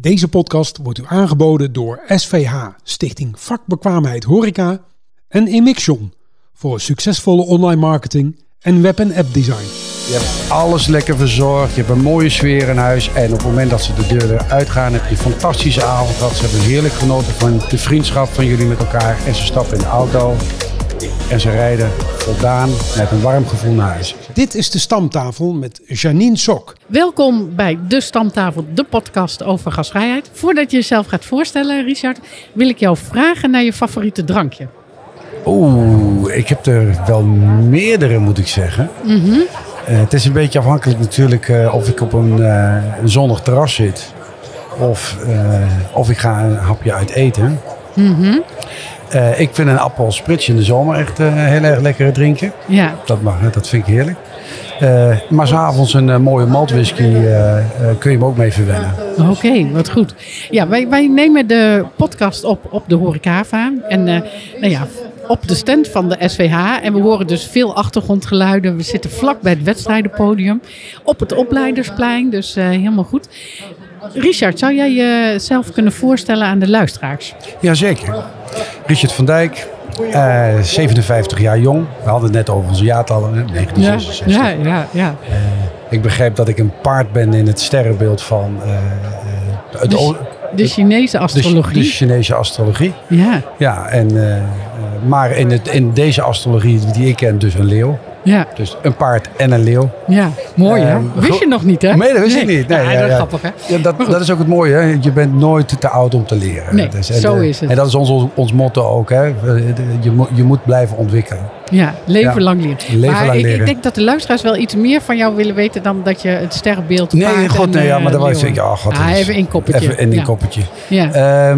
Deze podcast wordt u aangeboden door SVH, Stichting Vakbekwaamheid Horeca en Emixion voor succesvolle online marketing en web- en app design. Je hebt alles lekker verzorgd. Je hebt een mooie sfeer in huis. En op het moment dat ze de deur weer uitgaan, heb je een fantastische avond gehad. Ze hebben heerlijk genoten van de vriendschap van jullie met elkaar. En ze stappen in de auto. En ze rijden voldaan met een warm gevoel naar huis. Dit is de stamtafel met Janine Sok. Welkom bij De Stamtafel, de podcast over gasvrijheid. Voordat je jezelf gaat voorstellen, Richard, wil ik jou vragen naar je favoriete drankje. Oeh, ik heb er wel meerdere, moet ik zeggen. Eh, het is een beetje afhankelijk natuurlijk eh, of ik op een, eh, een zonnig terras zit. Of, eh, of ik ga een hapje uit eten. Eh, ik vind een appel in de zomer echt eh, heel erg lekker drinken. Ja, Dat, mag, hè, dat vind ik heerlijk. Eh, maar s'avonds een mooie maltwhisky kun je hem ook mee verwennen. oké, wat goed. Ja, wij, wij nemen de podcast op op de Horecava. En nou ja, op de stand van de SVH. En we horen dus veel achtergrondgeluiden. We zitten vlak bij het wedstrijdenpodium. Op het opleidersplein, dus helemaal goed. Richard, zou jij jezelf kunnen voorstellen aan de luisteraars? Jazeker. Richard van Dijk, eh, 57 jaar jong. We hadden het net over onze jaartallen, hè, 1966. ja, ja. ja. Ik begrijp dat ik een paard ben in het sterrenbeeld van eh, eh, het De Chinese de, astrologie. de Chinese astrologie. Ja, Ja, en, eh, eh, maar in, het, in deze astrologie die ik ken, dus een leeuw. Ja, Dus een paard en een leeuw. ja. Mooi hè? Ehm, Wist je nog niet hè? Nee, dat wist ik niet. Nee, ja, ja, dat is ja. grappig hè? Ja, dat, dat is ook het mooie. Hè? Je bent nooit te oud om te leren. Nee, en, zo is het. En dat is ons, ons motto ook. Hè? Je, moet, je moet blijven ontwikkelen. Ja, leven Ja. lang leren. Leven maar lang ik, leren. ik denk dat de luisteraars wel iets meer van jou willen weten dan dat je het sterrenbeeld Nee, god, en, nee, ja, eh, maar dat was ik. Oh, god, Ah, even in koppetje. Even een ja. koppetje. Ja. Eh,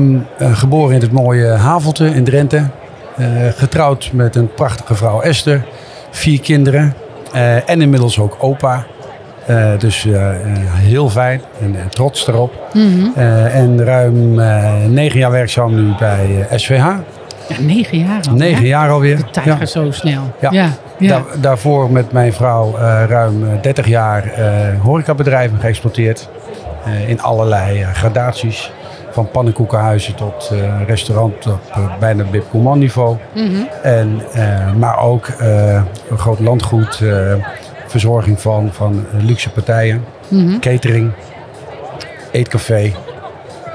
geboren in het mooie Havelte in Drenthe. Eh, getrouwd met een prachtige vrouw Esther. Vier kinderen. Eh, en inmiddels ook opa. Eh, dus eh, heel fijn en trots erop. Mhm. En ruim negen jaar werkzaam nu bij SVH. Ja, negen jaar al. Negen hè? jaar alweer. De tijd Ja. gaat zo snel. Ja. Ja, ja. Daar- daarvoor met mijn vrouw ruim eh, 30 jaar horecabedrijven geëxploiteerd. In allerlei gradaties. Van pannenkoekenhuizen tot eh, restaurant op eh, bijna Bib Gourmand niveau. Mhm. En, eh, maar ook een groot landgoed. verzorging van, van luxe partijen. Mhm. Catering. Eetcafé.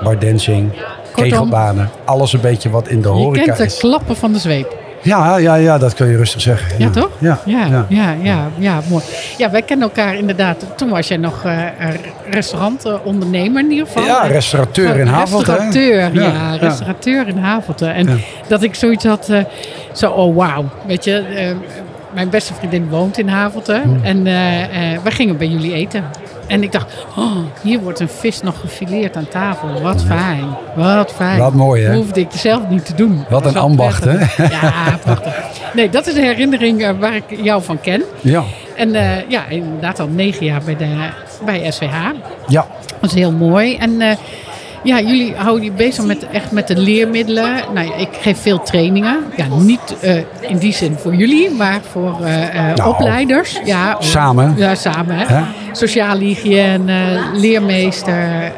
Bardancing. Kortom, Kegelbanen. Alles een beetje wat in de Je horeca kent de is. klappen van de zweep. Ja, ja, ja, dat kun je rustig zeggen. Ja, toch? Ja, Ja, ja. ja. Ja, ja, mooi. Ja, wij kennen elkaar inderdaad. Toen was jij nog eh restaurantondernemer in ieder geval. Ja, restaurateur in Havelte. Restaurateur, ja, restaurateur in Havelte. En dat ik zoiets had, eh, zo, oh wauw. Weet je, eh, mijn beste vriendin woont in Havelte. Hmm. En eh, we gingen bij jullie eten. En ik dacht, oh, hier wordt een vis nog gefileerd aan tafel. Wat fijn, wat fijn. Wat mooi, hè? Hoefde ik zelf niet te doen. Wat een ambacht, prettig. Ja, prachtig. Nee, dat is de herinnering eh, waar ik jou van ken. Ja, En eh, ja, inderdaad al negen jaar bij, de, bij SVH. ja. Dat is heel mooi. En eh, ja, jullie houden je bezig met, echt met de leermiddelen. Nou, ik geef veel trainingen. Ja, niet eh, in die zin voor jullie, maar voor eh, eh, Nou, opleiders. Ja, samen. Ja, samen. Hè? Sociale hygiëne, leermeester.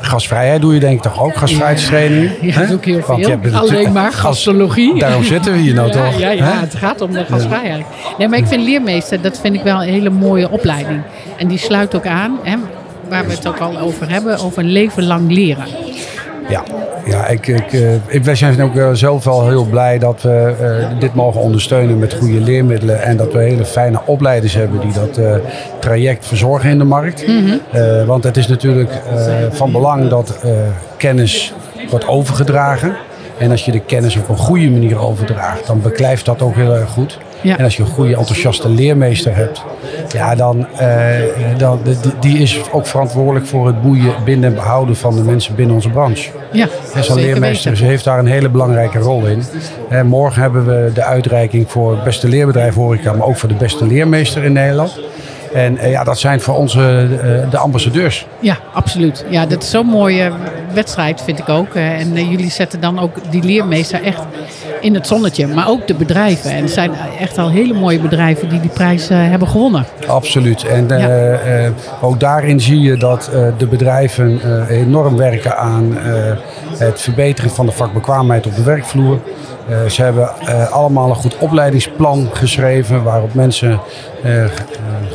Gasvrijheid doe je denk ik toch ook, gasvrijheidstrainingen? ja, dat doe ik heel veel. hebt Alleen maar gas- gastrologie. Daarom zitten we hier nou toch? Ja, ja, het gaat om de gasvrijheid. Nee, maar ik vind leermeester, dat vind ik wel een hele mooie opleiding. En die sluit ook aan, hè, waar we het ook al over hebben, over leven lang leren. Ja, ja ik, ik, eh, ik, wij zijn ook wel zelf wel heel blij dat we eh, dit mogen ondersteunen met goede leermiddelen. En dat we hele fijne opleiders hebben die dat eh, traject verzorgen in de markt. Eh, want het is natuurlijk eh, van belang dat eh, kennis wordt overgedragen. En als je de kennis op een goede manier overdraagt, dan beklijft dat ook heel erg goed. Ja. En als je een goede, enthousiaste leermeester hebt, ja, dan, eh, dan die, is ook verantwoordelijk voor het boeien, binden en behouden van de mensen binnen onze branche. Ja, En zo'n leermeester weten. ze heeft daar een hele belangrijke rol in. En morgen hebben we de uitreiking voor het beste leerbedrijf horeca, maar ook voor de beste leermeester in Nederland. En ja, dat zijn voor ons de ambassadeurs. Ja, absoluut. Ja, dat is zo'n mooie wedstrijd, vind ik ook. En jullie zetten dan ook die leermeester echt in het zonnetje. Maar ook de bedrijven. En het zijn echt al hele mooie bedrijven die die prijs hebben gewonnen. Absoluut. En ook daarin zie je dat de bedrijven enorm werken aan het verbeteren van de vakbekwaamheid op de werkvloer. Uh, ze hebben uh, allemaal een goed opleidingsplan geschreven waarop mensen uh,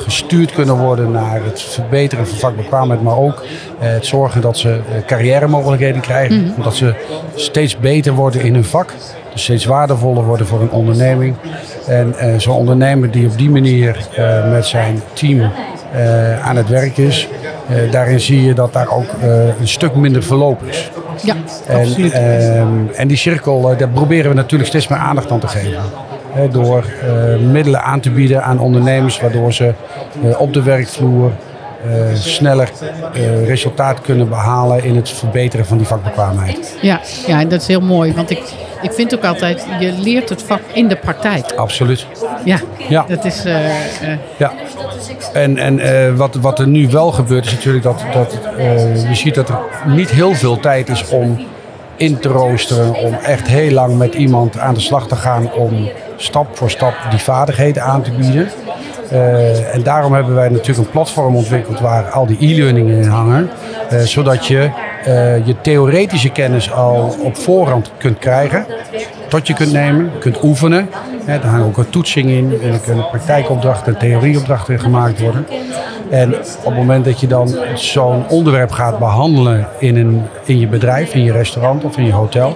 gestuurd kunnen worden naar het verbeteren van vakbekwaamheid, maar ook het zorgen dat ze carrière mogelijkheden krijgen, mm dat ze steeds beter worden in hun vak, dus steeds waardevoller worden voor een onderneming. En zo'n ondernemer die op die manier met zijn team aan het werk is, daarin zie je dat daar ook een stuk minder verloop is. Ja, en, absoluut. Ehm, en die cirkel, daar proberen we natuurlijk steeds meer aandacht aan te geven. Door middelen aan te bieden aan ondernemers, waardoor ze op de werkvloer sneller resultaat kunnen behalen in het verbeteren van die vakbekwaamheid. Ja, ja, en dat is heel mooi. Want ik, ik vind ook altijd, je leert het vak in de praktijk. Absoluut. Ja, ja. dat is... ja. En, en wat, wat er nu wel gebeurt is natuurlijk dat, dat je ziet dat er niet heel veel tijd is om in te roosteren. Om echt heel lang met iemand aan de slag te gaan om stap voor stap die vaardigheden aan te bieden. Uh, en daarom hebben wij natuurlijk een platform ontwikkeld waar al die e-learningen in hangen. zodat je je theoretische kennis al op voorhand kunt krijgen tot je kunt nemen, kunt oefenen. Hè, daar hangt ook een toetsing in en er kunnen praktijkopdrachten en theorieopdrachten gemaakt worden. En op het moment dat je dan zo'n onderwerp gaat behandelen in, een, in je bedrijf, in je restaurant of in je hotel,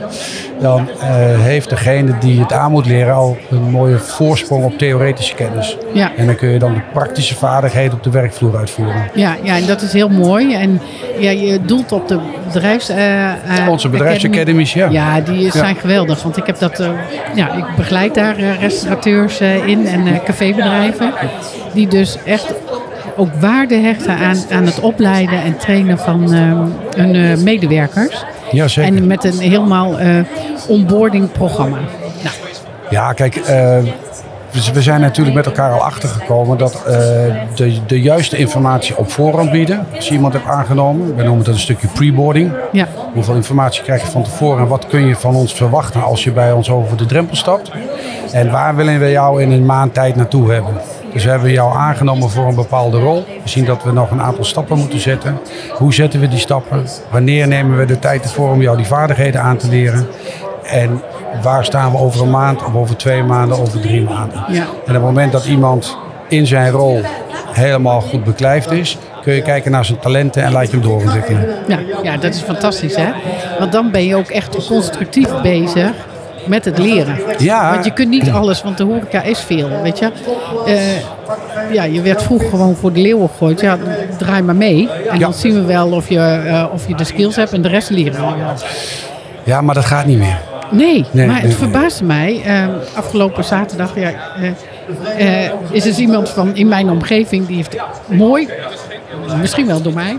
dan uh, heeft degene die het aan moet leren al een mooie voorsprong op theoretische kennis. Ja. En dan kun je dan de praktische vaardigheden op de werkvloer uitvoeren. Ja, ja en dat is heel mooi. En ja, je doelt op de bedrijfs... Uh, Onze bedrijfsacademies, ja. Ja, die zijn geweldig. Want ik heb dat... Uh, ja, ik begeleid daar restaurateurs in en cafébedrijven. Die dus echt ook waarde hechten aan, aan het opleiden en trainen van hun uh, medewerkers. Ja, zeker. En met een helemaal uh, onboarding programma. Nou. Ja, kijk, we zijn natuurlijk met elkaar al achtergekomen dat de, de juiste informatie op voorhand bieden. Als je iemand hebt aangenomen, we noemen dat een stukje preboarding. Ja. Hoeveel informatie krijg je van tevoren en wat kun je van ons verwachten als je bij ons over de drempel stapt? En waar willen we jou in een maand tijd naartoe hebben? Dus we hebben jou aangenomen voor een bepaalde rol. We zien dat we nog een aantal stappen moeten zetten. Hoe zetten we die stappen? Wanneer nemen we de tijd ervoor om jou die vaardigheden aan te leren? En waar staan we over een maand, of over twee maanden, over drie maanden? Ja. En op het moment dat iemand in zijn rol helemaal goed beklijft is, kun je kijken naar zijn talenten en laat je hem doorontwikkelen. Ja, ja, dat is fantastisch hè. Want dan ben je ook echt constructief bezig met het leren. Ja. Want je kunt niet alles, want de horeca is veel, weet je. Uh, ja, je werd vroeger gewoon voor de leeuw gegooid. Ja, draai maar mee. En Ja. dan zien we wel of je, uh, of je de skills hebt en de rest leren. Ja, maar dat gaat niet meer. Nee, Nee, maar nee, het verbaasde mij. Uh, afgelopen zaterdag ja, uh, is er iemand van in mijn omgeving die heeft mooi, misschien wel door mij,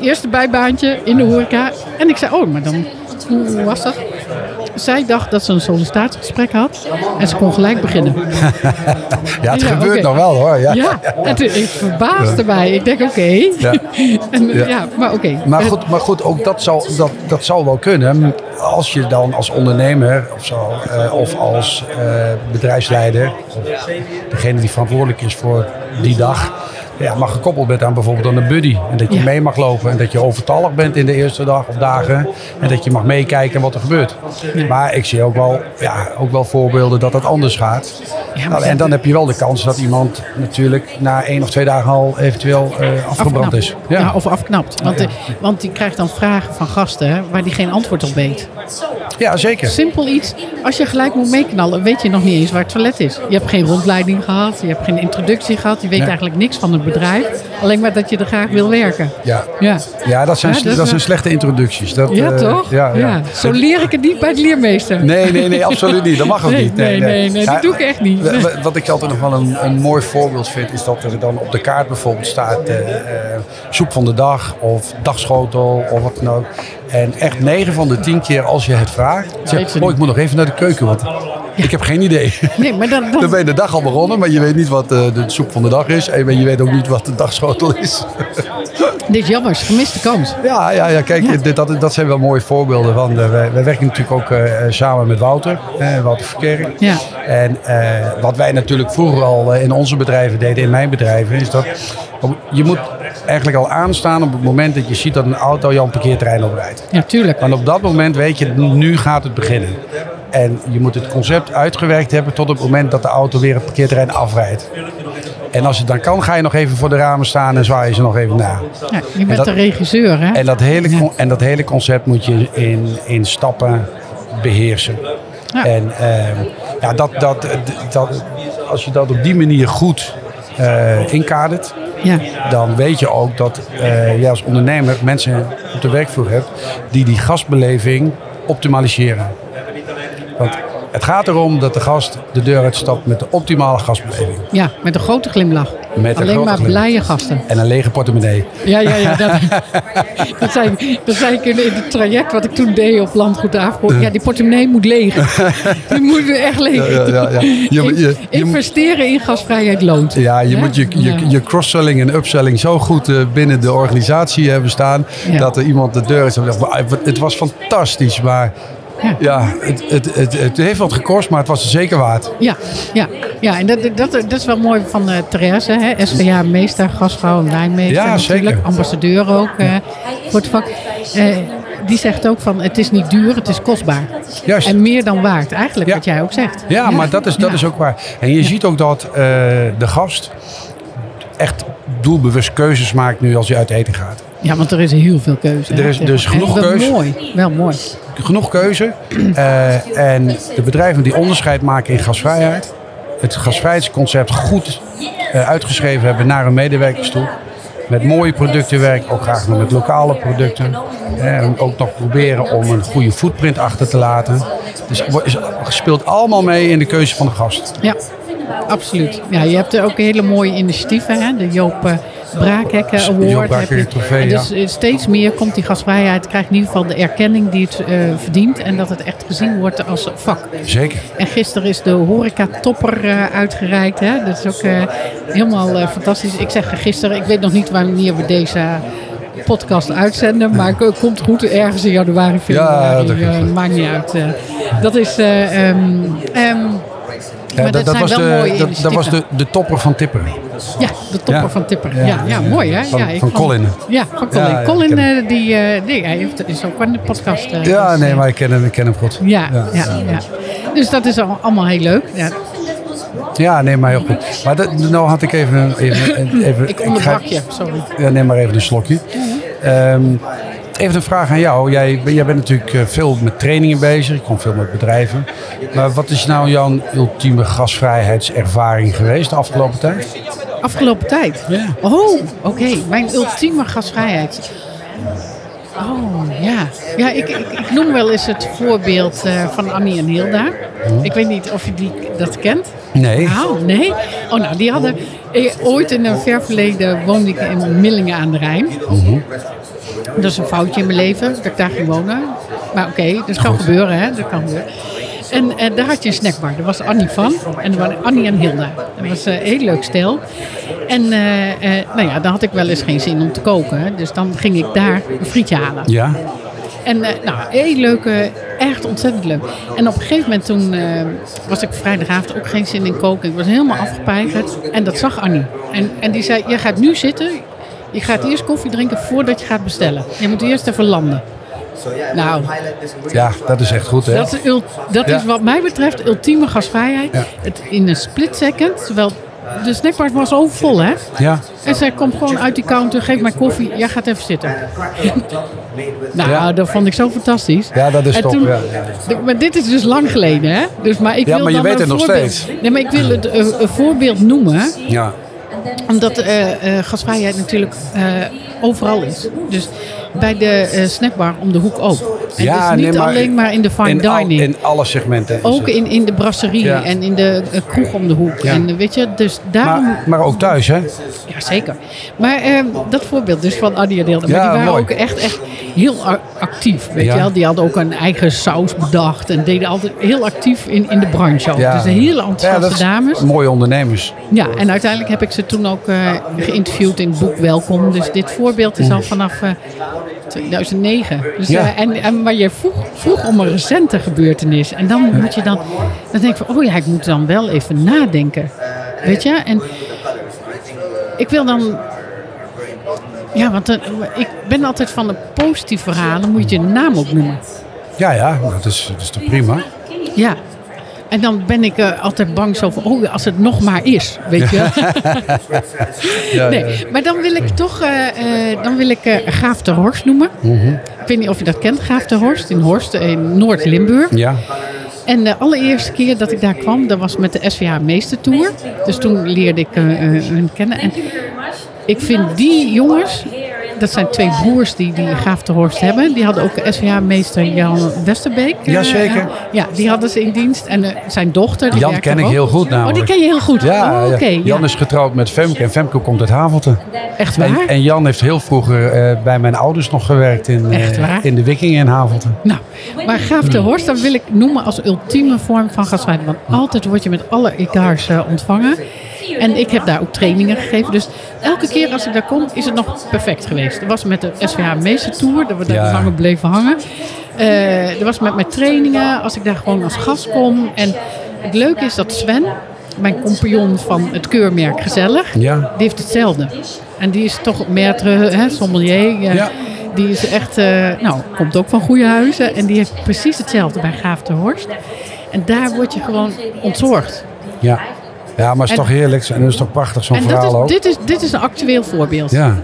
eerste bijbaantje in de horeca. En ik zei, oh, maar dan, hoe was dat? Zij dacht dat ze een sollicitatiegesprek had en ze kon gelijk beginnen. Ja, het Ja, gebeurt nog wel hoor. Ja. Ja, het, het verbaasde mij. Ik denk, oké. Ja. En, Ja. ja. maar oké. Maar Eh, goed, maar goed ook dat zal, dat, dat zal wel kunnen. Als je dan als ondernemer of zo, eh, of als eh, bedrijfsleider, of degene die verantwoordelijk is voor die dag, ja, mag gekoppeld bent aan bijvoorbeeld aan een buddy. En dat je Ja. mee mag lopen en dat je overtallig bent in de eerste dag of dagen. En dat je mag meekijken wat er gebeurt. Maar ik zie ook wel, ja, ook wel voorbeelden dat het anders gaat. Ja, maar Nou, en dan heb je wel de kans dat iemand natuurlijk na één of twee dagen al eventueel eh, afgebrand afknapt. is. Ja. of afknapt. Want, eh, want die krijgt dan vragen van gasten waar die geen antwoord op weet. ja zeker. Simpel iets. Als je gelijk moet meeknallen, weet je nog niet eens waar het toilet is. Je hebt geen rondleiding gehad, je hebt geen introductie gehad. Je weet eigenlijk niks van het bedrijf. Alleen maar dat je er graag wil werken. Ja. Ja, Ja, dat zijn, Ja, dat zijn slechte introducties. Dat, ja eh, toch? Ja, ja. Zo leer ik het niet bij de leermeester. Nee, nee, nee, absoluut niet. Dat mag ook Nee, niet. nee, nee, nee, dat doe ik echt niet. Wat ik altijd nog wel een, een mooi voorbeeld vind, is dat er dan op de kaart bijvoorbeeld staat eh, soep van de dag of dagschotel of wat dan ook. En echt 9 van de 10 keer als je het vraagt, zeg ze oh, ik moet nog even naar de keuken. Want Ik heb geen idee. Nee, maar dan, dan, Dan ben je de dag al begonnen, maar je weet niet wat eh, de soep van de dag is. En je weet ook niet wat de dagschotel is. dit is jammer, gemiste kans. Ja, ja, ja kijk, Ja. Dit, dat, dat zijn wel mooie voorbeelden van. eh, wij, wij werken natuurlijk ook eh, samen met Wouter, eh, Wouter Verkerk. Ja. En wat wij natuurlijk vroeger al in onze bedrijven deden, in mijn bedrijven, is dat je moet eigenlijk al aanstaan op het moment dat je ziet dat een auto jouw parkeerterrein oprijdt. Ja, tuurlijk. Want op dat moment weet je, nu gaat het beginnen. En je moet het concept uitgewerkt hebben tot het moment dat de auto weer het parkeerterrein afrijdt. En als het dan kan, ga je nog even voor de ramen staan en zwaai je ze nog even na. Ja, je bent dat- de regisseur, hè? En dat hele, en dat hele concept moet je in, in stappen beheersen. Ja. En ehm, ja, dat, dat, dat, als je dat op die manier goed eh inkadert, Ja. dan weet je ook dat eh je als ondernemer mensen op de werkvloer hebt die die gastbeleving optimaliseren. Want het gaat erom dat de gast de deur uitstapt met de optimale gastbeleving. ja, met een grote glimlach. Met een Alleen grote maar glimlach. blije gasten. En een lege portemonnee. Ja, ja, ja. Dat, dat, zei, dat zei ik in, in het traject wat ik toen deed op Landgoed Averkoort. Ja, die portemonnee moet leeg. Die moet echt leeg. Ja, ja, ja. Je- Investeren in gasvrijheid loont. Ja, je Hè? moet je, je, cross-selling en upselling zo goed eh, binnen de organisatie hebben staan. Dat er iemand de deur is. en zegt, "Maar Het was fantastisch, maar Ja. ja, het, het, het, het heeft wat gekost, maar het was er zeker waard. Ja, ja, ja, en dat, dat, dat is wel mooi van eh Therese, hè? SVA meester, gastvrouw en wijnmeester Ja, natuurlijk. zeker. Ambassadeur ook eh, voor het vak. Eh, die zegt ook van het is niet duur, het is kostbaar. Juist. En meer dan waard, eigenlijk Ja. wat jij ook zegt. Ja, maar dat is, dat Ja. is ook waar. En je ziet ook dat eh, de gast echt doelbewust keuzes maakt nu als hij uit eten gaat. Ja, want er is heel veel keuze. Er hè, is dus genoeg keuze. mooi, wel mooi. Genoeg keuze. Eh, en de bedrijven die onderscheid maken in gasvrijheid. Het gasvrijheidsconcept goed eh, uitgeschreven hebben naar hun medewerkers toe. Met mooie producten werken, ook graag met lokale producten. Eh, En ook nog proberen om een goede footprint achter te laten. Dus het speelt allemaal mee in de keuze van de gast. Ja, absoluut. Ja, je hebt er ook hele mooie initiatieven. Hè? De Joop Braakhekken Joop Award. Heb je. trofee, En dus eh, steeds meer komt die gasvrijheid, krijgt in ieder geval de erkenning die het eh, verdient. En dat het echt gezien wordt als vak. Zeker. En gisteren is de horeca topper eh, uitgereikt. Hè? Dat is ook eh, helemaal eh, fantastisch. Ik zeg gisteren, ik weet nog niet wanneer we deze podcast uitzenden. Maar het komt goed ergens in januari, februari. dat eh, komt maakt niet uit. eh. dat is... eh, ehm, ehm, Ja, maar dat, zijn was, wel de, mooie dat, dat was de, de topper van Tipper. Ja, de topper Ja. van Tipper. Ja, Ja. ja, mooi hè? Van- ja, ik van vond- Colin. Ja, van Colin. Ja, ja, Colin ik eh, die, eh, nee, hij heeft, is ook aan de podcast. eh, Ja, dus, nee, maar ik ken hem, ik ken hem goed. Ja, ja, ja, Dus dat is al- allemaal heel leuk. Ja, Ja, nee, maar heel goed. Maar dat, nou had ik even... even, even ik onderbrak je, sorry. Ja, neem maar even een slokje. Ehm, even een vraag aan jou. Jij, jij bent natuurlijk eh, veel met trainingen bezig. Je komt veel met bedrijven. Maar wat is nou jouw ultieme gasvrijheidservaring geweest de afgelopen tijd? Afgelopen tijd? Ja. Oh, oké. Mijn ultieme gasvrijheid. Oh, ja. Ja, ik, ik, ik noem wel eens het voorbeeld eh, van Annie en Hilda. Ik weet niet of je die, dat kent. Nee. Nou, nee? Oh, nou, die hadden... eh, ooit in een ver verleden woonde ik in Millingen aan de Rijn. Dat is een foutje in mijn leven, dat ik daar ging wonen. Maar oké, dat kan gebeuren, hè. Dat kan gebeuren. En eh, daar had je een snackbar. Daar was Annie van. En er waren Annie en Hilda. Dat was eh, een heel leuk stel. En eh, nou ja, dan had ik wel eens geen zin om te koken. Dus dan ging ik daar een frietje halen. Ja? En nou, heel leuk, eh, echt ontzettend leuk. En op een gegeven moment toen was ik vrijdagavond ook geen zin in koken. Ik was helemaal afgepeigerd. En dat zag Annie. En, en die zei, je gaat nu zitten. Je gaat eerst koffie drinken voordat je gaat bestellen. Je moet eerst even landen. Nou, Ja, dat is echt goed, hè? dat, is, dat is wat mij betreft ultieme gasvrijheid. Ja. Het in een split second. Terwijl de snackbar was overvol, hè? Ja. En zij komt gewoon uit die counter, geef mij koffie, jij gaat even zitten. nou, Ja. dat vond ik zo fantastisch. Ja, dat is En top. toen- ja, maar dit is dus lang geleden, hè? Dus, maar ik Ja, wil maar je dan weet een het nog voorbeeld- steeds. Nee, maar ik wil het een, een voorbeeld noemen. Ja. Omdat eh, eh, gasvrijheid natuurlijk eh, overal is. Dus bij de eh, snackbar om de hoek ook. En Ja, dus niet nee, maar alleen maar in de fine in, al- dining. in alle segmenten. ook in, in de brasserie Ja. en in de eh, kroeg om de hoek. Ja. En eh, weet je, dus daarom... maar, maar ook thuis, hè? Ja, zeker. Maar ehm, dat voorbeeld dus van Hilde. Maar Ja, die waren mooi. ook echt, echt heel actief. Weet je wel? Die hadden ook een eigen saus bedacht. En deden altijd heel actief in, in de branche ook. Ja. Dus hele enthousiaste dames. Mooie ondernemers. Ja, en uiteindelijk heb ik ze toen ook geïnterviewd in het boek Welkom. Dus dit voorbeeld is al vanaf eh, 2009. Dus, Ja. eh, en, en maar je vroeg, vroeg om een recente gebeurtenis. En dan moet je dan, dan denk ik van, oh ja, ik moet dan wel even nadenken. Weet je? En ik wil dan... Ja, want dan- ik ben altijd van de positieve verhalen, moet je je naam ook noemen. Ja, ja, dat is, dat is toch prima. Ja. En dan ben ik eh, altijd bang zo van, oh, als het nog maar is, weet je. Nee, maar dan wil ik toch, eh, eh, dan wil ik eh Gaaf ter Horst noemen. Mhm. Ik weet niet of je dat kent, Gaaf ter Horst, in Horst, in Noord-Limburg. Ja, En de allereerste keer dat ik daar kwam, dat was met de SVH Meestertour. Dus toen leerde ik hun kennen. En ik vind die jongens, dat zijn twee broers die, die Horst hebben. Die hadden ook SVH-meester Jan Westerbeek. Jazeker. eh, ja, die hadden ze in dienst. En eh, zijn dochter, die Jan ken ik ook. heel goed Oh, namelijk. die ken je heel goed? Ja, oh, oké. ja. Jan ja. is getrouwd met Femke en Femke komt uit Havelte. Echt waar? En, en Jan heeft heel vroeger eh, bij mijn ouders nog gewerkt in, eh, Echt waar? in de Wikingen in Havelte. Nou, maar Gaaf de Horst, dat wil ik noemen als ultieme vorm van gastvrijheid. Want altijd word je met alle eh, ontvangen. En ik heb daar ook trainingen gegeven. Dus elke keer als ik daar kom, is het nog perfect geweest. Dat was met de SVH Meestertour, dat we daar Ja. langer bleven hangen. Eh dat was met mijn trainingen, als ik daar gewoon als gast kom. En het leuke is dat Sven, mijn compagnon van het keurmerk Gezellig, Ja. die heeft hetzelfde. En die is toch maître, hè, sommelier. Ja. Die is echt, eh, nou, komt ook van goede huizen. En die heeft precies hetzelfde bij Gaaf de Horst. En daar word je gewoon ontzorgd. Ja. Ja, maar het is En- toch heerlijk en dat is toch prachtig zo'n dat verhaal is, ook. dit, is, dit is een actueel voorbeeld. Ja.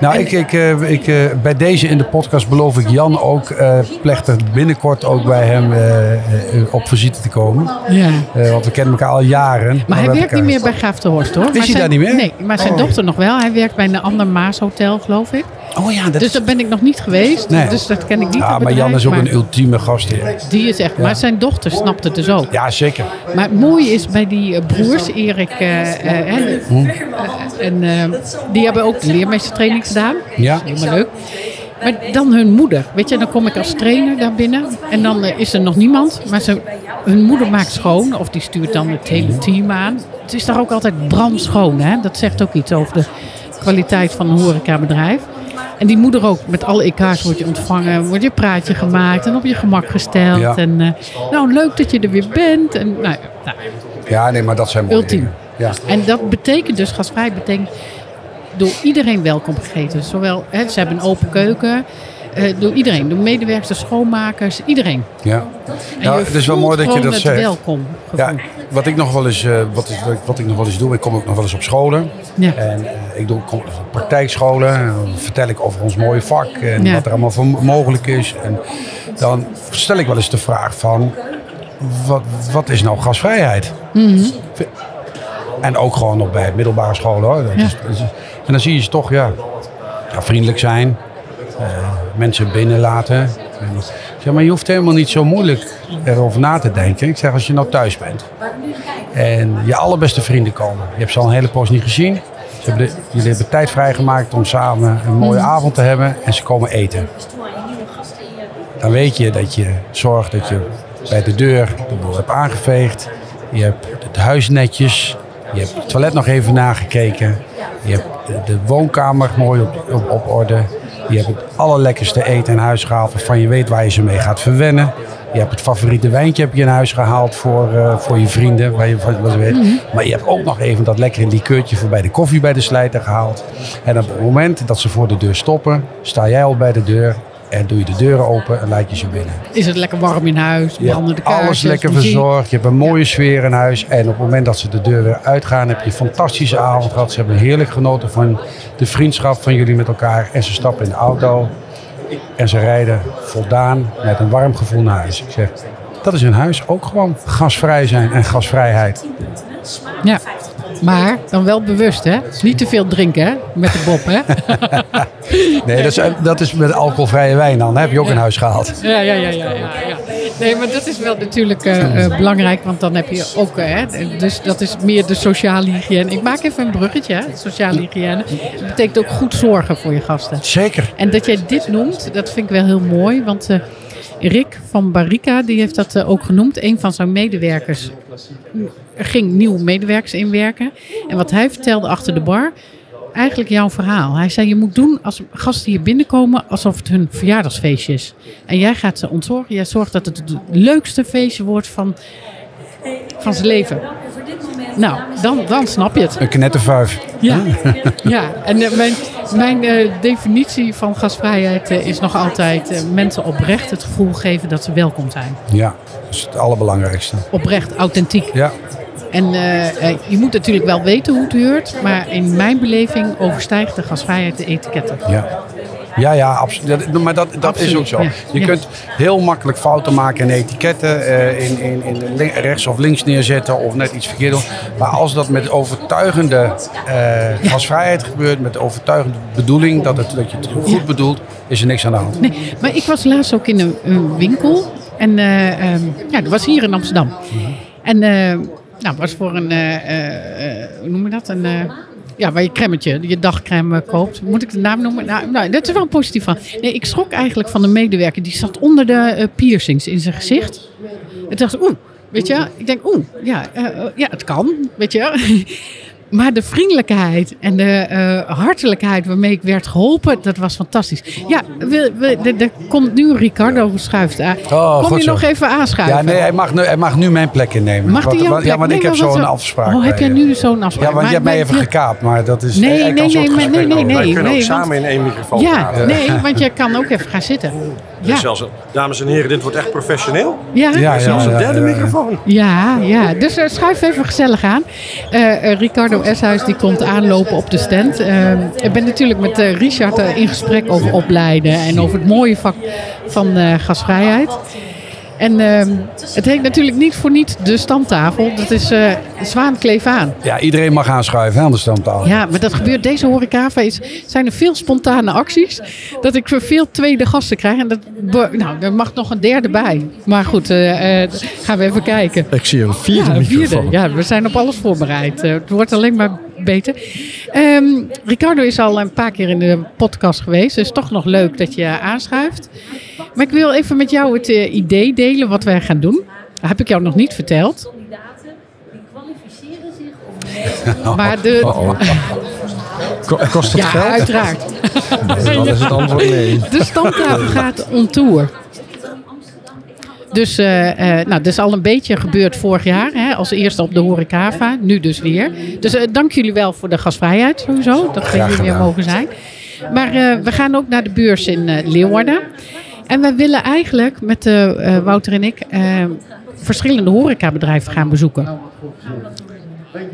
Nou, En- ik, ik, eh, ik, eh, bij deze in de podcast beloof ik Jan ook eh, plechtig binnenkort ook bij hem op visite te komen. Ja. Want we kennen elkaar al jaren. Maar hij werkt niet meer bij Gaaf de Horst hoor. Is Maar hij zijn- daar niet meer? Nee, maar zijn Oh. dochter nog wel. Hij werkt bij een ander Maas Hotel geloof ik. Oh ja, dat Dus daar ben ik nog niet geweest. Nee. Dus dat ken ik niet. Ja, maar Jan is ook een ultieme gastheer. Die is echt. Maar zijn dochter snapt het dus ook. Ja, zeker. Maar het mooie is bij die eh, broers, Erik eh, eh, en, Hm. en eh, die hebben ook de leermeestertraining gedaan. Ja. Helemaal leuk. Maar dan hun moeder. Weet je, dan kom ik als trainer daar binnen. En dan is er nog niemand. Maar ze, hun moeder maakt schoon. Of die stuurt dan het hele team aan. Het is daar ook altijd brandschoon. Hè? Dat zegt ook iets over de kwaliteit van een horecabedrijf. En die moeder ook. Met alle EK's wordt je ontvangen. Wordt je praatje gemaakt. En op je gemak gesteld. Ja. En eh, nou, leuk dat je er weer bent. En, nou, ja, nou, Ja, nee, maar dat zijn mooie Ultiem. dingen. Ja. en dat betekent dus, gasvrij betekent door iedereen welkom gegeten. Zowel, hè, ze hebben een open keuken. eh, door iedereen, door medewerkers, de schoonmakers, iedereen. Ja. Nou, het is wel mooi dat je dat zegt. welkom Ja, gevoel. Wat ik nog wel eens, eh, wat, is, wat ik nog wel eens doe, ik kom ook nog wel eens op scholen. Ja. En eh, ik doe kom op praktijkscholen. Vertel ik over ons mooie vak en Ja. wat er allemaal voor mogelijk is. En dan stel ik wel eens de vraag van, wat, wat is nou gasvrijheid? Mhm. En ook gewoon nog bij middelbare scholen hoor. Ja. en dan zie je ze toch ja, ja, vriendelijk zijn. eh, mensen binnenlaten. En, zeg, maar je hoeft helemaal niet zo moeilijk erover na te denken. Ik zeg, als je nou thuis bent en je allerbeste vrienden komen. Je hebt ze al een hele poos niet gezien. Ze hebben de- jullie hebben tijd vrijgemaakt om samen een mooie avond te hebben. En ze komen eten. Dan weet je dat je zorgt dat je bij de deur de boel hebt aangeveegd. Je hebt het huis netjes. Je hebt het toilet nog even nagekeken. Je hebt de, de woonkamer mooi op, op, op orde. Je hebt het allerlekkerste eten in huis gehaald waarvan je weet waar je ze mee gaat verwennen. Je hebt het favoriete wijntje heb je in huis gehaald voor, eh, voor je vrienden. Waar je, wat weet. Maar je hebt ook nog even dat lekkere likeurtje voor bij de koffie bij de slijter gehaald. En op het moment dat ze voor de deur stoppen, sta jij al bij de deur. En doe je de deuren open en laat je ze binnen. Is het lekker warm in huis? Branden de alles lekker verzorgd. Je hebt een mooie sfeer in huis. En op het moment dat ze de deur weer uitgaan, heb je een fantastische avond gehad. Ze hebben heerlijk genoten van de vriendschap van jullie met elkaar. En ze stappen in de auto. En ze rijden voldaan met een warm gevoel naar huis. Ik zeg, dat is in huis ook gewoon gasvrij zijn en gasvrijheid. Ja. Maar dan wel bewust, hè? Niet te veel drinken, hè? Met de bob, hè? Nee, dat is, dat is met alcoholvrije wijn dan. Dat heb je ook in huis gehaald. Ja, ja, ja, ja, ja, ja. Nee, maar dat is wel natuurlijk eh, eh, belangrijk, want dan heb je ook, eh, dus dat is meer de sociale hygiëne. Ik maak even een bruggetje, hè, sociale hygiëne. Dat betekent ook goed zorgen voor je gasten. Zeker. En dat jij dit noemt, dat vind ik wel heel mooi, want eh, Rick van Barika, die heeft dat eh, ook genoemd. Een van zijn medewerkers er ging nieuwe medewerkers inwerken. En wat hij vertelde achter de bar, eigenlijk jouw verhaal. Hij zei, je moet doen als gasten hier binnenkomen alsof het hun verjaardagsfeestje is. En jij gaat ze ontzorgen. Jij zorgt dat het het leukste feestje wordt van, van zijn leven. Nou, dan, dan snap je het. Een knettervuif. Ja, ja. en eh, mijn, mijn eh, definitie van gastvrijheid eh, is nog altijd mensen oprecht het gevoel geven dat ze welkom zijn. Ja, dat is het allerbelangrijkste. Oprecht, authentiek. Ja, En eh, eh, je moet natuurlijk wel weten hoe het heurt, maar in mijn beleving overstijgt de gastvrijheid de etiketten. ja. Ja, ja, absoluut. Maar dat, dat is ook zo. ja. Je Ja. kunt heel makkelijk fouten maken in etiketten, eh, in, in, in rechts of links neerzetten of net iets verkeerd doen. Maar als dat met overtuigende gasvrijheid gebeurt, met overtuigende bedoeling, dat, het, dat je het goed Ja. bedoelt, is er niks aan de hand. Nee, maar ik was laatst ook in een, een winkel. En eh, ehm, ja, dat was hier in Amsterdam. En eh nou, was voor een, eh, eh, eh, hoe noem je dat? Een, ja, waar je cremmetje, je dagcrème koopt. Moet ik de naam noemen? Nou, nou, dat is wel positief van. Nee, ik schrok eigenlijk van de medewerker. Die zat onder de piercings in zijn gezicht. En dacht oeh, weet je, ik denk, oeh, ja, ja, het kan, weet je. Maar de vriendelijkheid en de eh, hartelijkheid waarmee ik werd geholpen, dat was fantastisch. Ja, we, we, er- komt nu Ricardo schuift aan. Oh, Kom goed je zo. nog even aanschuiven? Ja, nee, hij mag nu, hij mag nu mijn plek innemen. Mag Want- jouw want- plek? Ja, want ik Nee, heb maar zo'n zo- afspraak. Oh, heb jij nu zo'n afspraak? Ja, want je hebt mij even maar- gekaapt, maar dat is... Nee, nee, nee, nee, nee, nee. Wij kunnen ook want- samen in één microfoon Ja, praten. nee, want je kan ook even gaan zitten. Dus Ja, zelfs, dames en heren, dit wordt echt professioneel. ja. Ja, ja, Zelfs een derde microfoon. Ja, ja. Dus eh, schuif even gezellig aan. Eh, eh, Ricardo Eshuis die komt aanlopen op de stand. Ik ben natuurlijk met eh, Richard in gesprek over opleiden en over het mooie vak van eh, gasvrijheid. En ehm, het heet natuurlijk niet voor niet de stamtafel. Dat is eh Zwaan Kleef aan. Ja, iedereen mag aanschuiven aan de stamtafel. Ja, maar dat gebeurt deze horecava is, zijn er veel spontane acties. Dat ik voor veel tweede gasten krijg. En dat, nou, er mag nog een derde bij. Maar goed, eh, eh, gaan we even kijken. Ik zie een vierde Ja, een vierde. microfoon. Ja, we zijn op alles voorbereid. Het wordt alleen maar beter. Ehm, Ricardo is al een paar keer in de podcast geweest. Dus toch nog leuk dat je aanschuift. Maar ik wil even met jou het eh, idee delen wat wij gaan doen. Dat heb ik jou nog niet verteld. kandidaten die kwalificeren zich om Maar de, Ko- Kost het ja, geld? uiteraard. Dan is het antwoord nee. De stamtafel gaat on tour. Dus eh, eh, nou, dat is al een beetje gebeurd vorig jaar. Hè, als eerste op de Horecava. Nu dus weer. Dus dank jullie wel voor de gastvrijheid sowieso. Dat we hier weer mogen zijn. Maar we gaan ook naar de beurs in Leeuwarden. En we willen eigenlijk met eh, Wouter en ik eh, verschillende horecabedrijven gaan bezoeken.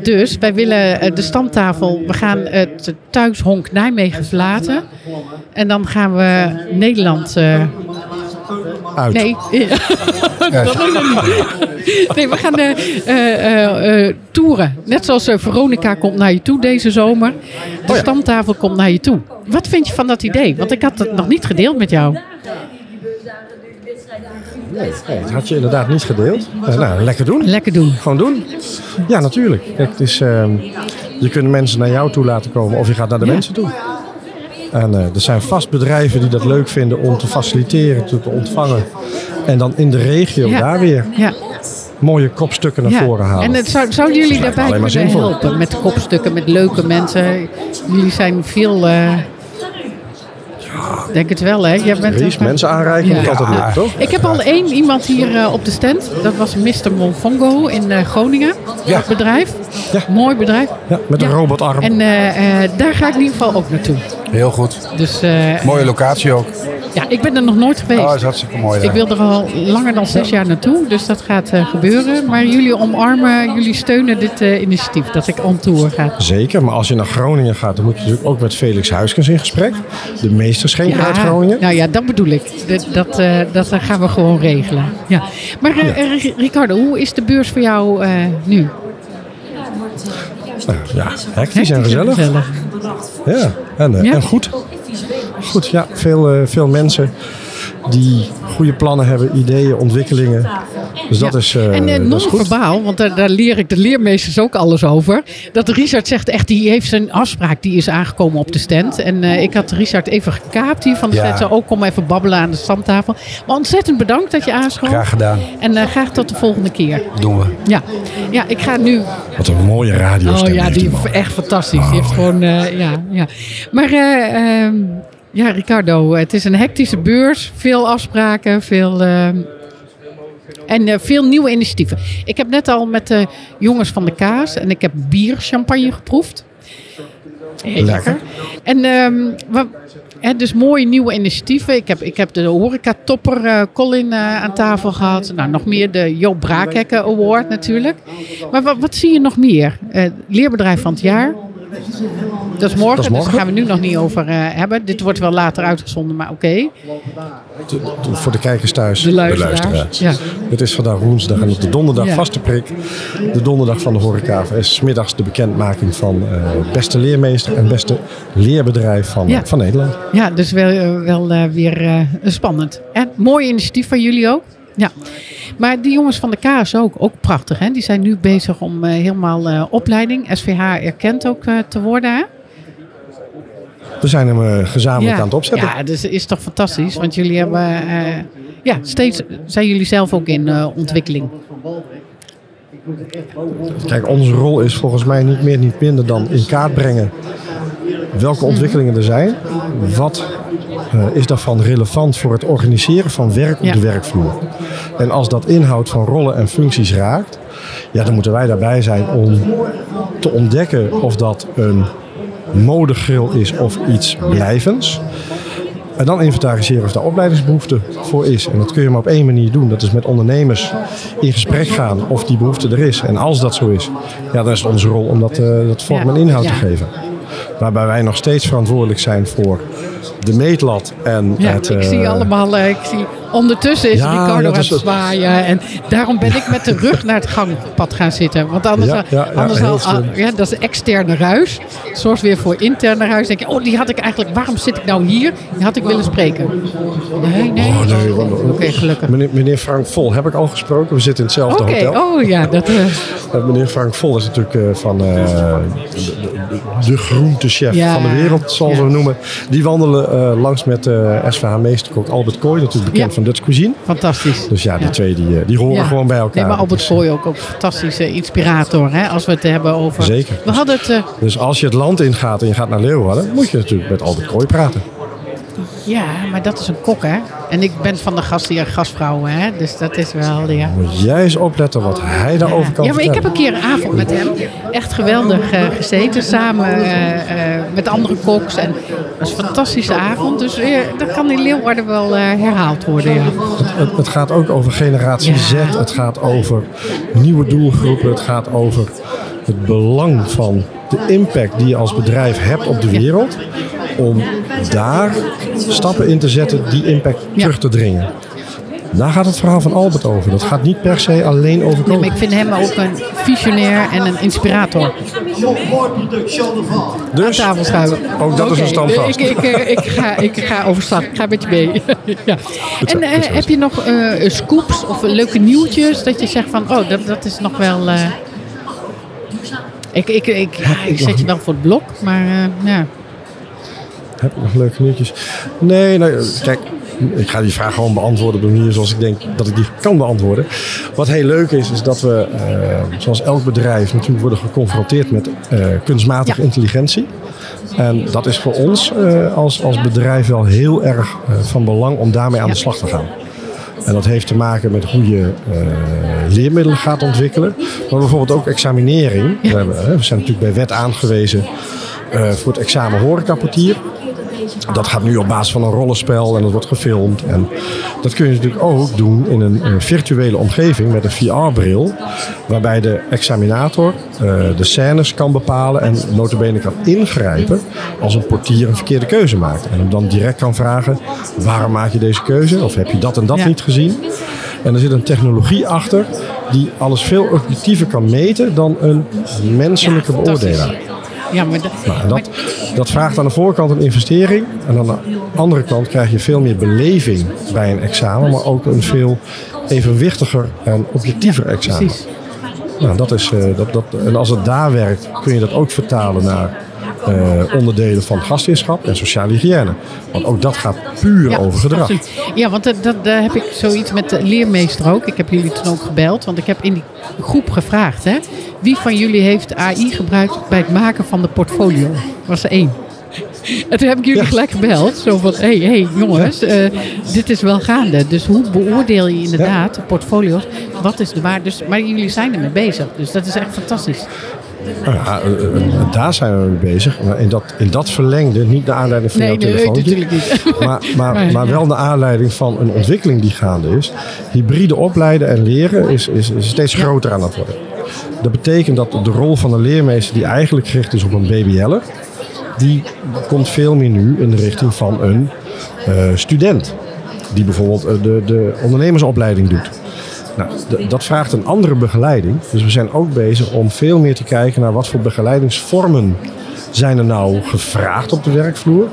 Dus wij willen eh, de stamtafel, we gaan het thuishonk Nijmegen verlaten. En dan gaan we Nederland. Uit. nee, dat niet. Nee, we gaan toeren. Net zoals Veronica komt naar je toe deze zomer. De stamtafel komt naar je toe. Wat vind je van dat idee? Want ik had het nog niet gedeeld met jou. Nee, dat had je inderdaad niet gedeeld. Eh, nou, lekker doen. Lekker doen. Gewoon doen. Ja, natuurlijk. Kijk, het is, ehm, je kunt mensen naar jou toe laten komen of je gaat naar de Ja. mensen toe. En eh, er zijn vast bedrijven die dat leuk vinden om te faciliteren, te, te ontvangen. En dan in de regio Ja. daar weer Ja. mooie kopstukken naar ja. voren halen. En het zou, zouden jullie daarbij kunnen helpen? Met kopstukken, met leuke mensen. Jullie zijn veel... eh, denk het wel, hè? Jij bent Ries, mensen aanreiken, Ja. altijd toch? Ik heb al één iemand hier eh, op de stand. Dat was Mr. Monfongo in eh, Groningen. Ja. Dat bedrijf. Ja. Mooi bedrijf. Ja, met een robotarm. En eh, eh, daar ga ik in ieder geval ook naartoe. Heel goed. Dus eh, Mooie locatie ook. ja, ik ben er nog nooit geweest. Oh, is hartstikke mooi. Ik wil er al langer dan zes jaar naartoe, dus dat gaat eh, gebeuren. Maar jullie omarmen, jullie steunen dit eh, initiatief dat ik on tour ga. Zeker, maar als je naar Groningen gaat, dan moet je natuurlijk ook met Felix Huiskens in gesprek. De uit Groningen. nou ja, dat bedoel ik. Dat, dat, eh, dat gaan we gewoon regelen. Ja. Maar eh, eh, Ricardo, hoe is de beurs voor jou eh, nu? Nou, ja, hectisch en gezellig. Ja, en, eh, Ja. en goed. goed, ja, veel, eh, veel mensen die goede plannen hebben, ideeën, ontwikkelingen. Dus dat Ja. is, eh en eh goed. non-verbaal, want daar, daar leer ik de leermeesters ook alles over. Dat Richard zegt echt, die heeft zijn afspraak, die is aangekomen op de stand. En eh, ik had Richard even gekaapt hier van de Ja. stand. Ook kom even babbelen aan de stamtafel. Maar ontzettend bedankt dat je aanschoof. Graag gedaan. En graag tot de volgende keer. Doen we. Ja, ja ik ga nu Wat een mooie radio. Oh ja, die is echt fantastisch. Die heeft gewoon, ja, ja. Maar eh, ehm, ja, Ricardo, het is een hectische beurs. Veel afspraken, veel... ehm, en eh, veel nieuwe initiatieven. Ik heb net al met de jongens van de kaas en ik heb bierchampagne geproefd. Heel lekker. En ehm, hè, dus mooie nieuwe initiatieven. Ik heb, ik heb de horecatopper eh Colin eh, aan tafel gehad. Nou, nog meer de Joop Braakhekken Award natuurlijk. Maar wat, wat zie je nog meer? Eh, leerbedrijf van het jaar. Dat is morgen, Dat is morgen. dus daar gaan we nu nog niet over eh, hebben. Dit wordt wel later uitgezonden, maar oké. Voor de kijkers thuis. De luisteraars. Ja. Het is vandaag woensdag en op de donderdag Ja. vaste prik. De donderdag van de horeca is middags de bekendmaking van eh, beste leermeester en beste leerbedrijf van, Ja. van Nederland. Ja, dus wel, eh, wel weer spannend. En mooi initiatief van jullie ook. Ja. Maar die jongens van de KS ook, ook prachtig. Hè? Die zijn nu bezig om eh, helemaal eh, opleiding, SVH erkend ook eh, te worden. Hè? We zijn hem gezamenlijk aan het opzetten. Ja, dus is toch fantastisch. Want jullie hebben, ja, steeds zijn jullie zelf ook in ontwikkeling. Kijk, onze rol is volgens mij niet meer, niet minder dan in kaart brengen welke ontwikkelingen er zijn. Wat eh, is daarvan relevant voor het organiseren van werk op Ja. de werkvloer? En als dat inhoud van rollen en functies raakt, ja, dan moeten wij daarbij zijn om te ontdekken of dat een modegril is of iets blijvends. En dan inventariseren of daar opleidingsbehoefte voor is. En dat kun je maar op één manier doen. Dat is met ondernemers in gesprek gaan of die behoefte er is. En als dat zo is, ja, dan is het onze rol om dat, eh, dat vorm en inhoud te geven. Waarbij wij nog steeds verantwoordelijk zijn voor de meetlat en Ja, het... ik eh, zie allemaal, eh, ik zie ondertussen is Ja, Ricardo aan het zwaaien. En daarom ben ik met de rug naar het gangpad gaan zitten. Want anders, Ja, ja, ja, anders al, slim. ja, dat is externe ruis. Zorgt weer voor interne ruis. denk je, oh, die had ik eigenlijk, waarom zit ik nou hier? Die had ik willen spreken. Nee, nee. Oh, nee, Oké, gelukkig. Meneer, meneer Frank Vol heb ik al gesproken. We zitten in hetzelfde Oké, hotel. oh ja, dat... eh, Uh, meneer Frank Vol is natuurlijk eh, van eh, de, de, de groentechef Ja, van de wereld, ja. we noemen. Die wandelen eh, langs met eh SVH meesterkok Albert Kooi, natuurlijk bekend Ja. van Dutch Cuisine. fantastisch. Dus ja, die twee die, eh, die horen gewoon bij elkaar. Nee, maar Albert Dus, Kooi ook, een fantastische inspirator. Hè, als we het hebben over... Zeker. We hadden het... Dus als je het land ingaat en je gaat naar Leeuwarden, moet je natuurlijk met Albert Kooi praten. Ja, maar dat is een kok, hè. En ik ben van de gasten en gastvrouwen, hè. Dus dat is wel... Ja. Moet jij eens opletten wat hij daarover kan Ja, maar ik heb een keer een avond met hem echt geweldig eh, gezeten. Samen eh, eh, met andere koks. En het was een fantastische avond. Dus dat kan in Leeuwarden wel herhaald worden. Ja. Het, het gaat ook over generatie Ja. Z. Het gaat over nieuwe doelgroepen. Het gaat over het belang van de impact die je als bedrijf hebt op de Ja. Om daar stappen in te zetten die impact Ja. terug te dringen. Daar gaat het verhaal van Albert over. Dat gaat niet per se alleen over Nee, maar ik vind hem ook een visionair en een inspirator. Aan Dus tafel schuiven. ook dat is een standvast. Ik, ik, eh, ik, ga, ik ga overstag. Ik ga met je mee. ja. En eh, heb je nog eh, scoops of leuke nieuwtjes dat je zegt van, oh, dat, dat is nog wel. ik, ik, ik, ik zet je wel voor het blok, maar ja. Heb ik nog leuke nieuwtjes? Nee, nee, kijk, ik ga die vraag gewoon beantwoorden op de manier zoals ik denk dat ik die kan beantwoorden. Wat heel leuk is, is dat we, eh, zoals elk bedrijf, natuurlijk worden geconfronteerd met eh, kunstmatige Ja. intelligentie. En dat is voor ons eh, als, als bedrijf wel heel erg van belang om daarmee aan de slag te gaan. En dat heeft te maken met hoe je leermiddelen gaat ontwikkelen. Maar bijvoorbeeld ook examinering. We, hebben, we zijn natuurlijk bij wet aangewezen voor het examen horecaportier. Dat gaat nu op basis van een rollenspel en dat wordt gefilmd. En dat kun je natuurlijk ook doen in een virtuele omgeving met een VR-bril. Waarbij de examinator eh, de scènes kan bepalen en notabene kan ingrijpen als een portier een verkeerde keuze maakt. En hem dan direct kan vragen, waarom maak je deze keuze? Of heb je dat en dat Ja. niet gezien? En er zit een technologie achter die alles veel objectiever kan meten dan een menselijke Ja, beoordelaar. Ja, maar, dat- Nou, dat, dat vraagt aan de voorkant een investering. En aan de andere kant krijg je veel meer beleving bij een examen, maar ook een veel evenwichtiger en objectiever examen. precies. Nou, dat is, eh, dat, dat, en als het daar werkt, kun je dat ook vertalen naar eh, onderdelen van gastheerschap en sociale hygiëne. Want ook dat gaat puur over gedrag. absoluut. Ja, want dat, dat, daar heb ik zoiets met de leermeester ook. Ik heb jullie toen ook gebeld, want ik heb in die groep gevraagd: hè, wie van jullie heeft AI gebruikt bij het maken van de portfolio? Was er één. En toen heb ik jullie Ja. gelijk gebeld. Zo van, hé, hey, hey, jongens, eh, dit is wel gaande. Dus hoe beoordeel je inderdaad de portfolio's? Wat is de waarde? Dus, maar jullie zijn ermee bezig. Dus dat is echt fantastisch. Nou ja, eh, eh, daar zijn we mee bezig. Maar in dat, in dat verlengde, niet naar aanleiding van Nee, jouw nee, telefoontje. natuurlijk niet. Maar, maar, Nee, maar wel naar aanleiding van een ontwikkeling die gaande is. Hybride opleiden en leren is, is, is steeds groter aan het worden. Dat betekent dat de rol van de leermeester, die eigenlijk gericht is op een BBL'er, die komt veel meer nu in de richting van een eh, student. Die bijvoorbeeld eh, de, de ondernemersopleiding doet. Nou, dat vraagt een andere begeleiding. Dus we zijn ook bezig om veel meer te kijken naar wat voor begeleidingsvormen zijn er nou gevraagd op de werkvloer.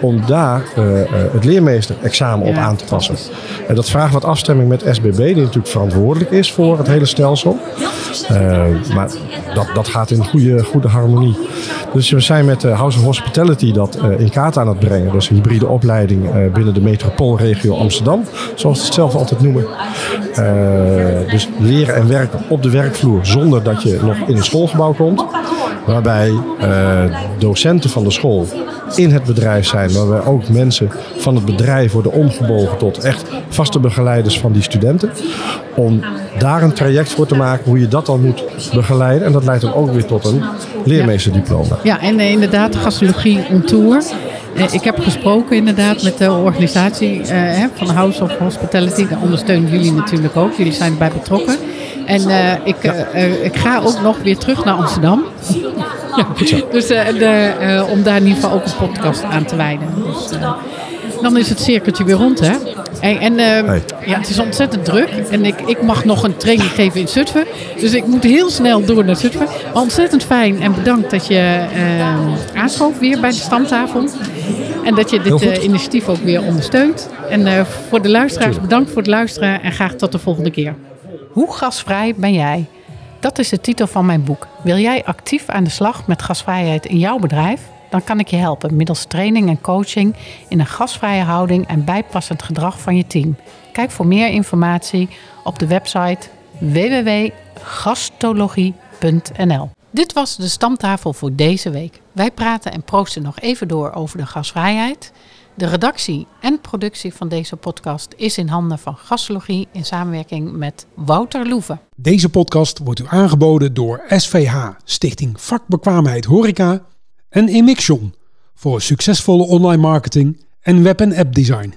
Om daar eh, eh, het leermeester-examen op aan te passen. En dat vraagt wat afstemming met SBB, die natuurlijk verantwoordelijk is voor het hele stelsel. Eh, maar dat, dat gaat in goede, goede harmonie. Dus we zijn met House of Hospitality dat in kaart aan het brengen. Dus een hybride opleiding binnen de metropoolregio Amsterdam, zoals we het zelf altijd noemen. Dus leren en werken op de werkvloer zonder dat je nog in een schoolgebouw komt. Waarbij eh, docenten van de school in het bedrijf zijn. Waarbij ook mensen van het bedrijf worden omgebogen tot echt vaste begeleiders van die studenten. Om daar een traject voor te maken hoe je dat dan moet begeleiden. En dat leidt dan ook weer tot een leermeesterdiploma. Ja, en eh, inderdaad, gastrologie on tour. Eh, ik heb gesproken inderdaad met de organisatie eh, van House of Hospitality. Daar ondersteunen jullie natuurlijk ook. Jullie zijn erbij betrokken. En eh, ik, ik ga ook nog weer terug naar Amsterdam. ja, dus eh, de, eh, om daar in ieder geval ook een podcast aan te wijden. Dus, dan is het cirkeltje weer rond, hè? En, en eh, Hey. ja, het is ontzettend druk. En ik, ik mag nog een training geven in Zutphen. Dus ik moet heel snel door naar Zutphen. Maar ontzettend fijn en bedankt dat je aanschoof weer bij de stamtafel. En dat je dit eh, initiatief ook weer ondersteunt. En eh, voor de luisteraars, bedankt voor het luisteren. En graag tot de volgende keer. Hoe gasvrij ben jij? Dat is de titel van mijn boek. Wil jij actief aan de slag met gasvrijheid in jouw bedrijf? Dan kan ik je helpen middels training en coaching in een gasvrije houding en bijpassend gedrag van je team. Kijk voor meer informatie op de website www.gastologie.nl. Dit was de stamtafel voor deze week. Wij praten en proosten nog even door over de gasvrijheid. De redactie en productie van deze podcast is in handen van Gastologie in samenwerking met Wouter Loeven. Deze podcast wordt u aangeboden door SVH, Stichting Vakbekwaamheid Horeca en Emixion voor succesvolle online marketing en web- en appdesign.